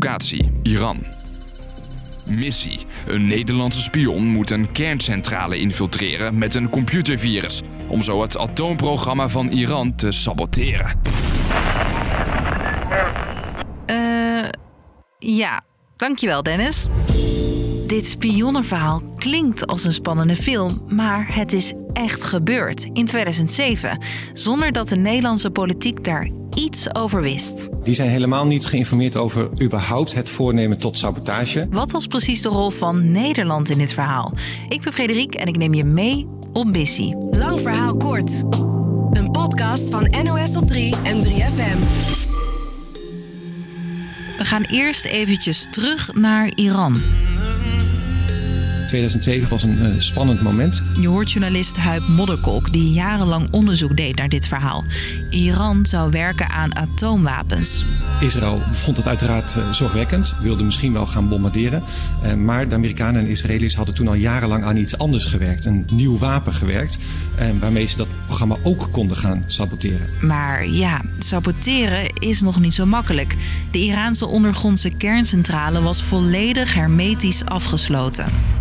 Locatie: Iran. Missie. Een Nederlandse spion moet een kerncentrale infiltreren met een computervirus. Om zo het atoomprogramma van Iran te saboteren. Eh, ja, dankjewel Dennis. Dit spionnenverhaal klinkt als een spannende film, maar het is echt gebeurd in 2007, zonder dat de Nederlandse politiek daar iets over wist. Die zijn helemaal niet geïnformeerd over überhaupt het voornemen tot sabotage. Wat was precies de rol van Nederland in dit verhaal? Ik ben Frederik en ik neem je mee op missie. Lang verhaal kort. Een podcast van NOS op 3 en 3FM. We gaan eerst eventjes terug naar Iran. 2007 was een uh, spannend moment. Je hoort journalist Huib Modderkolk die jarenlang onderzoek deed naar dit verhaal. Iran zou werken aan atoomwapens. Israël vond het uiteraard uh, zorgwekkend, wilde misschien wel gaan bombarderen. Uh, maar de Amerikanen en Israëli's hadden toen al jarenlang aan iets anders gewerkt. Een nieuw wapen gewerkt, waarmee ze dat programma ook konden gaan saboteren. Maar ja, saboteren is nog niet zo makkelijk. De Iraanse ondergrondse kerncentrale was volledig hermetisch afgesloten.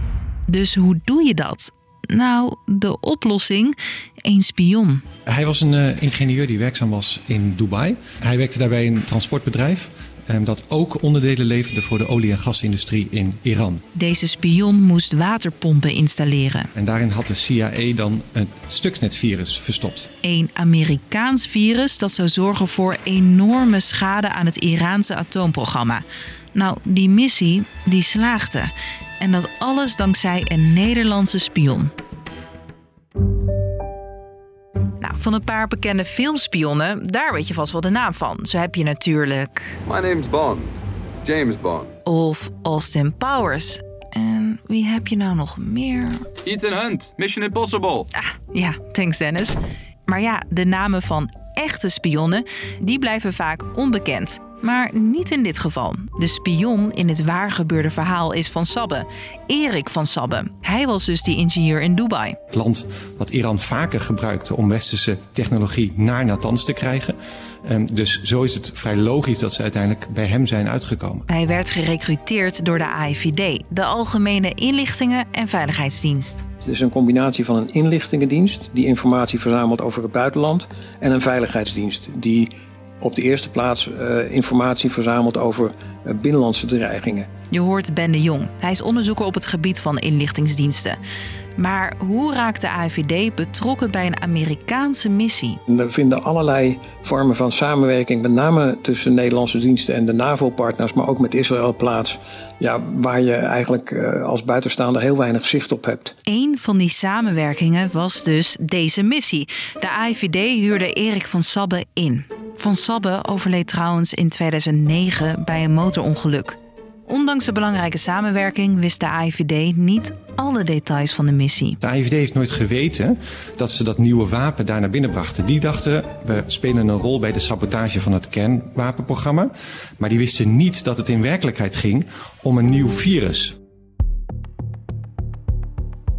Dus hoe doe je dat? Nou, de oplossing: een spion. Hij was een uh, ingenieur die werkzaam was in Dubai. Hij werkte daarbij in een transportbedrijf. Um, dat ook onderdelen leverde voor de olie- en gasindustrie in Iran. Deze spion moest waterpompen installeren. En daarin had de CIA dan een Stuxnet-virus verstopt. Een Amerikaans virus dat zou zorgen voor enorme schade aan het Iraanse atoomprogramma. Nou, die missie die slaagde. En dat alles dankzij een Nederlandse spion. Nou, van een paar bekende filmspionnen, daar weet je vast wel de naam van. Zo heb je natuurlijk. My name's Bond. James Bond. Of Austin Powers. En wie heb je nou nog meer? Ethan Hunt, Mission Impossible. Ah, ja, thanks Dennis. Maar ja, de namen van echte spionnen, die blijven vaak onbekend. Maar niet in dit geval. De spion in het waargebeurde verhaal is van Sabbe, Erik van Sabbe. Hij was dus die ingenieur in Dubai. Het land wat Iran vaker gebruikte om westerse technologie naar Natanz te krijgen. Dus zo is het vrij logisch dat ze uiteindelijk bij hem zijn uitgekomen. Hij werd gerecruiteerd door de AIVD, de Algemene Inlichtingen en Veiligheidsdienst. Het is een combinatie van een inlichtingendienst die informatie verzamelt over het buitenland en een veiligheidsdienst die op de eerste plaats uh, informatie verzamelt over uh, binnenlandse dreigingen. Je hoort Ben de Jong. Hij is onderzoeker op het gebied van inlichtingsdiensten. Maar hoe raakt de AIVD betrokken bij een Amerikaanse missie? Er vinden allerlei vormen van samenwerking, met name tussen Nederlandse diensten en de NAVO-partners, maar ook met Israël plaats, ja, waar je eigenlijk uh, als buitenstaander heel weinig zicht op hebt. Een van die samenwerkingen was dus deze missie. De AIVD huurde Erik van Sabbe in. Van Sabbe overleed trouwens in 2009 bij een motorongeluk. Ondanks de belangrijke samenwerking wist de AIVD niet alle details van de missie. De AIVD heeft nooit geweten dat ze dat nieuwe wapen daar naar binnen brachten. Die dachten, we spelen een rol bij de sabotage van het kernwapenprogramma. Maar die wisten niet dat het in werkelijkheid ging om een nieuw virus.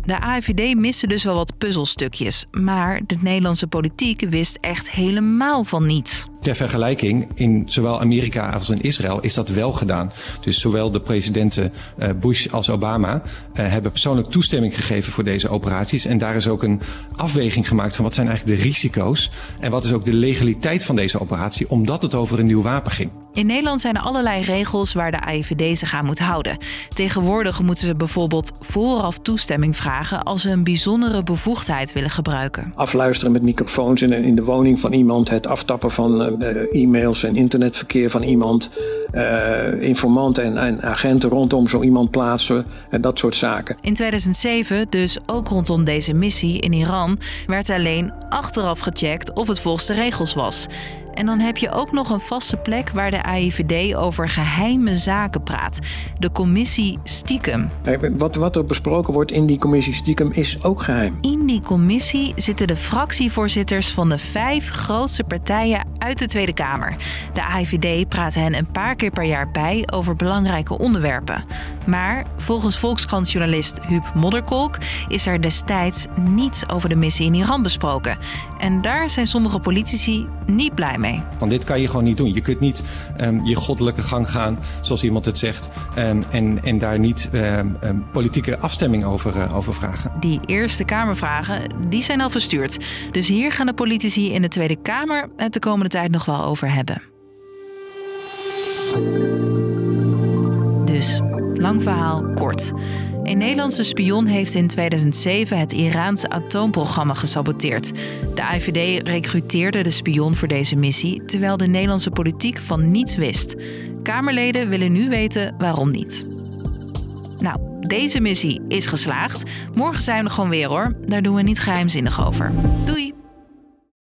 De AIVD miste dus wel wat puzzelstukjes, maar de Nederlandse politiek wist echt helemaal van niets. Ter vergelijking, in zowel Amerika als in Israël is dat wel gedaan. Dus zowel de presidenten Bush als Obama hebben persoonlijk toestemming gegeven voor deze operaties. En daar is ook een afweging gemaakt van wat zijn eigenlijk de risico's en wat is ook de legaliteit van deze operatie, omdat het over een nieuw wapen ging. In Nederland zijn er allerlei regels waar de AIVD zich aan moet houden. Tegenwoordig moeten ze bijvoorbeeld vooraf toestemming vragen als ze een bijzondere bevoegdheid willen gebruiken. Afluisteren met microfoons in, in de woning van iemand, het aftappen van uh, e-mails en internetverkeer van iemand, uh, informanten en, en, agenten rondom zo iemand plaatsen en dat soort zaken. In 2007, dus ook rondom deze missie in Iran, werd alleen achteraf gecheckt of het volgens de regels was. En dan heb je ook nog een vaste plek waar de AIVD over geheime zaken praat. De commissie Stiekem. Wat, wat er besproken wordt in die commissie Stiekem is ook geheim. In die commissie zitten de fractievoorzitters van de vijf grootste partijen uit de Tweede Kamer. De AIVD praat hen een paar keer per jaar bij over belangrijke onderwerpen. Maar volgens Volkskrant-journalist Huub Modderkolk is er destijds niets over de missie in Iran besproken. En daar zijn sommige politici niet blij mee. Mee. Want dit kan je gewoon niet doen. Je kunt niet um, je goddelijke gang gaan, zoals iemand het zegt, um, en, en daar niet um, politieke afstemming over, uh, over vragen. Die Eerste Kamervragen, die zijn al verstuurd. Dus hier gaan de politici in de Tweede Kamer het de komende tijd nog wel over hebben. Dus, lang verhaal kort. Een Nederlandse spion heeft in 2007 het Iraanse atoomprogramma gesaboteerd. De IVD recruteerde de spion voor deze missie, terwijl de Nederlandse politiek van niets wist. Kamerleden willen nu weten waarom niet. Nou, deze missie is geslaagd. Morgen zijn we gewoon weer hoor. Daar doen we niet geheimzinnig over. Doei!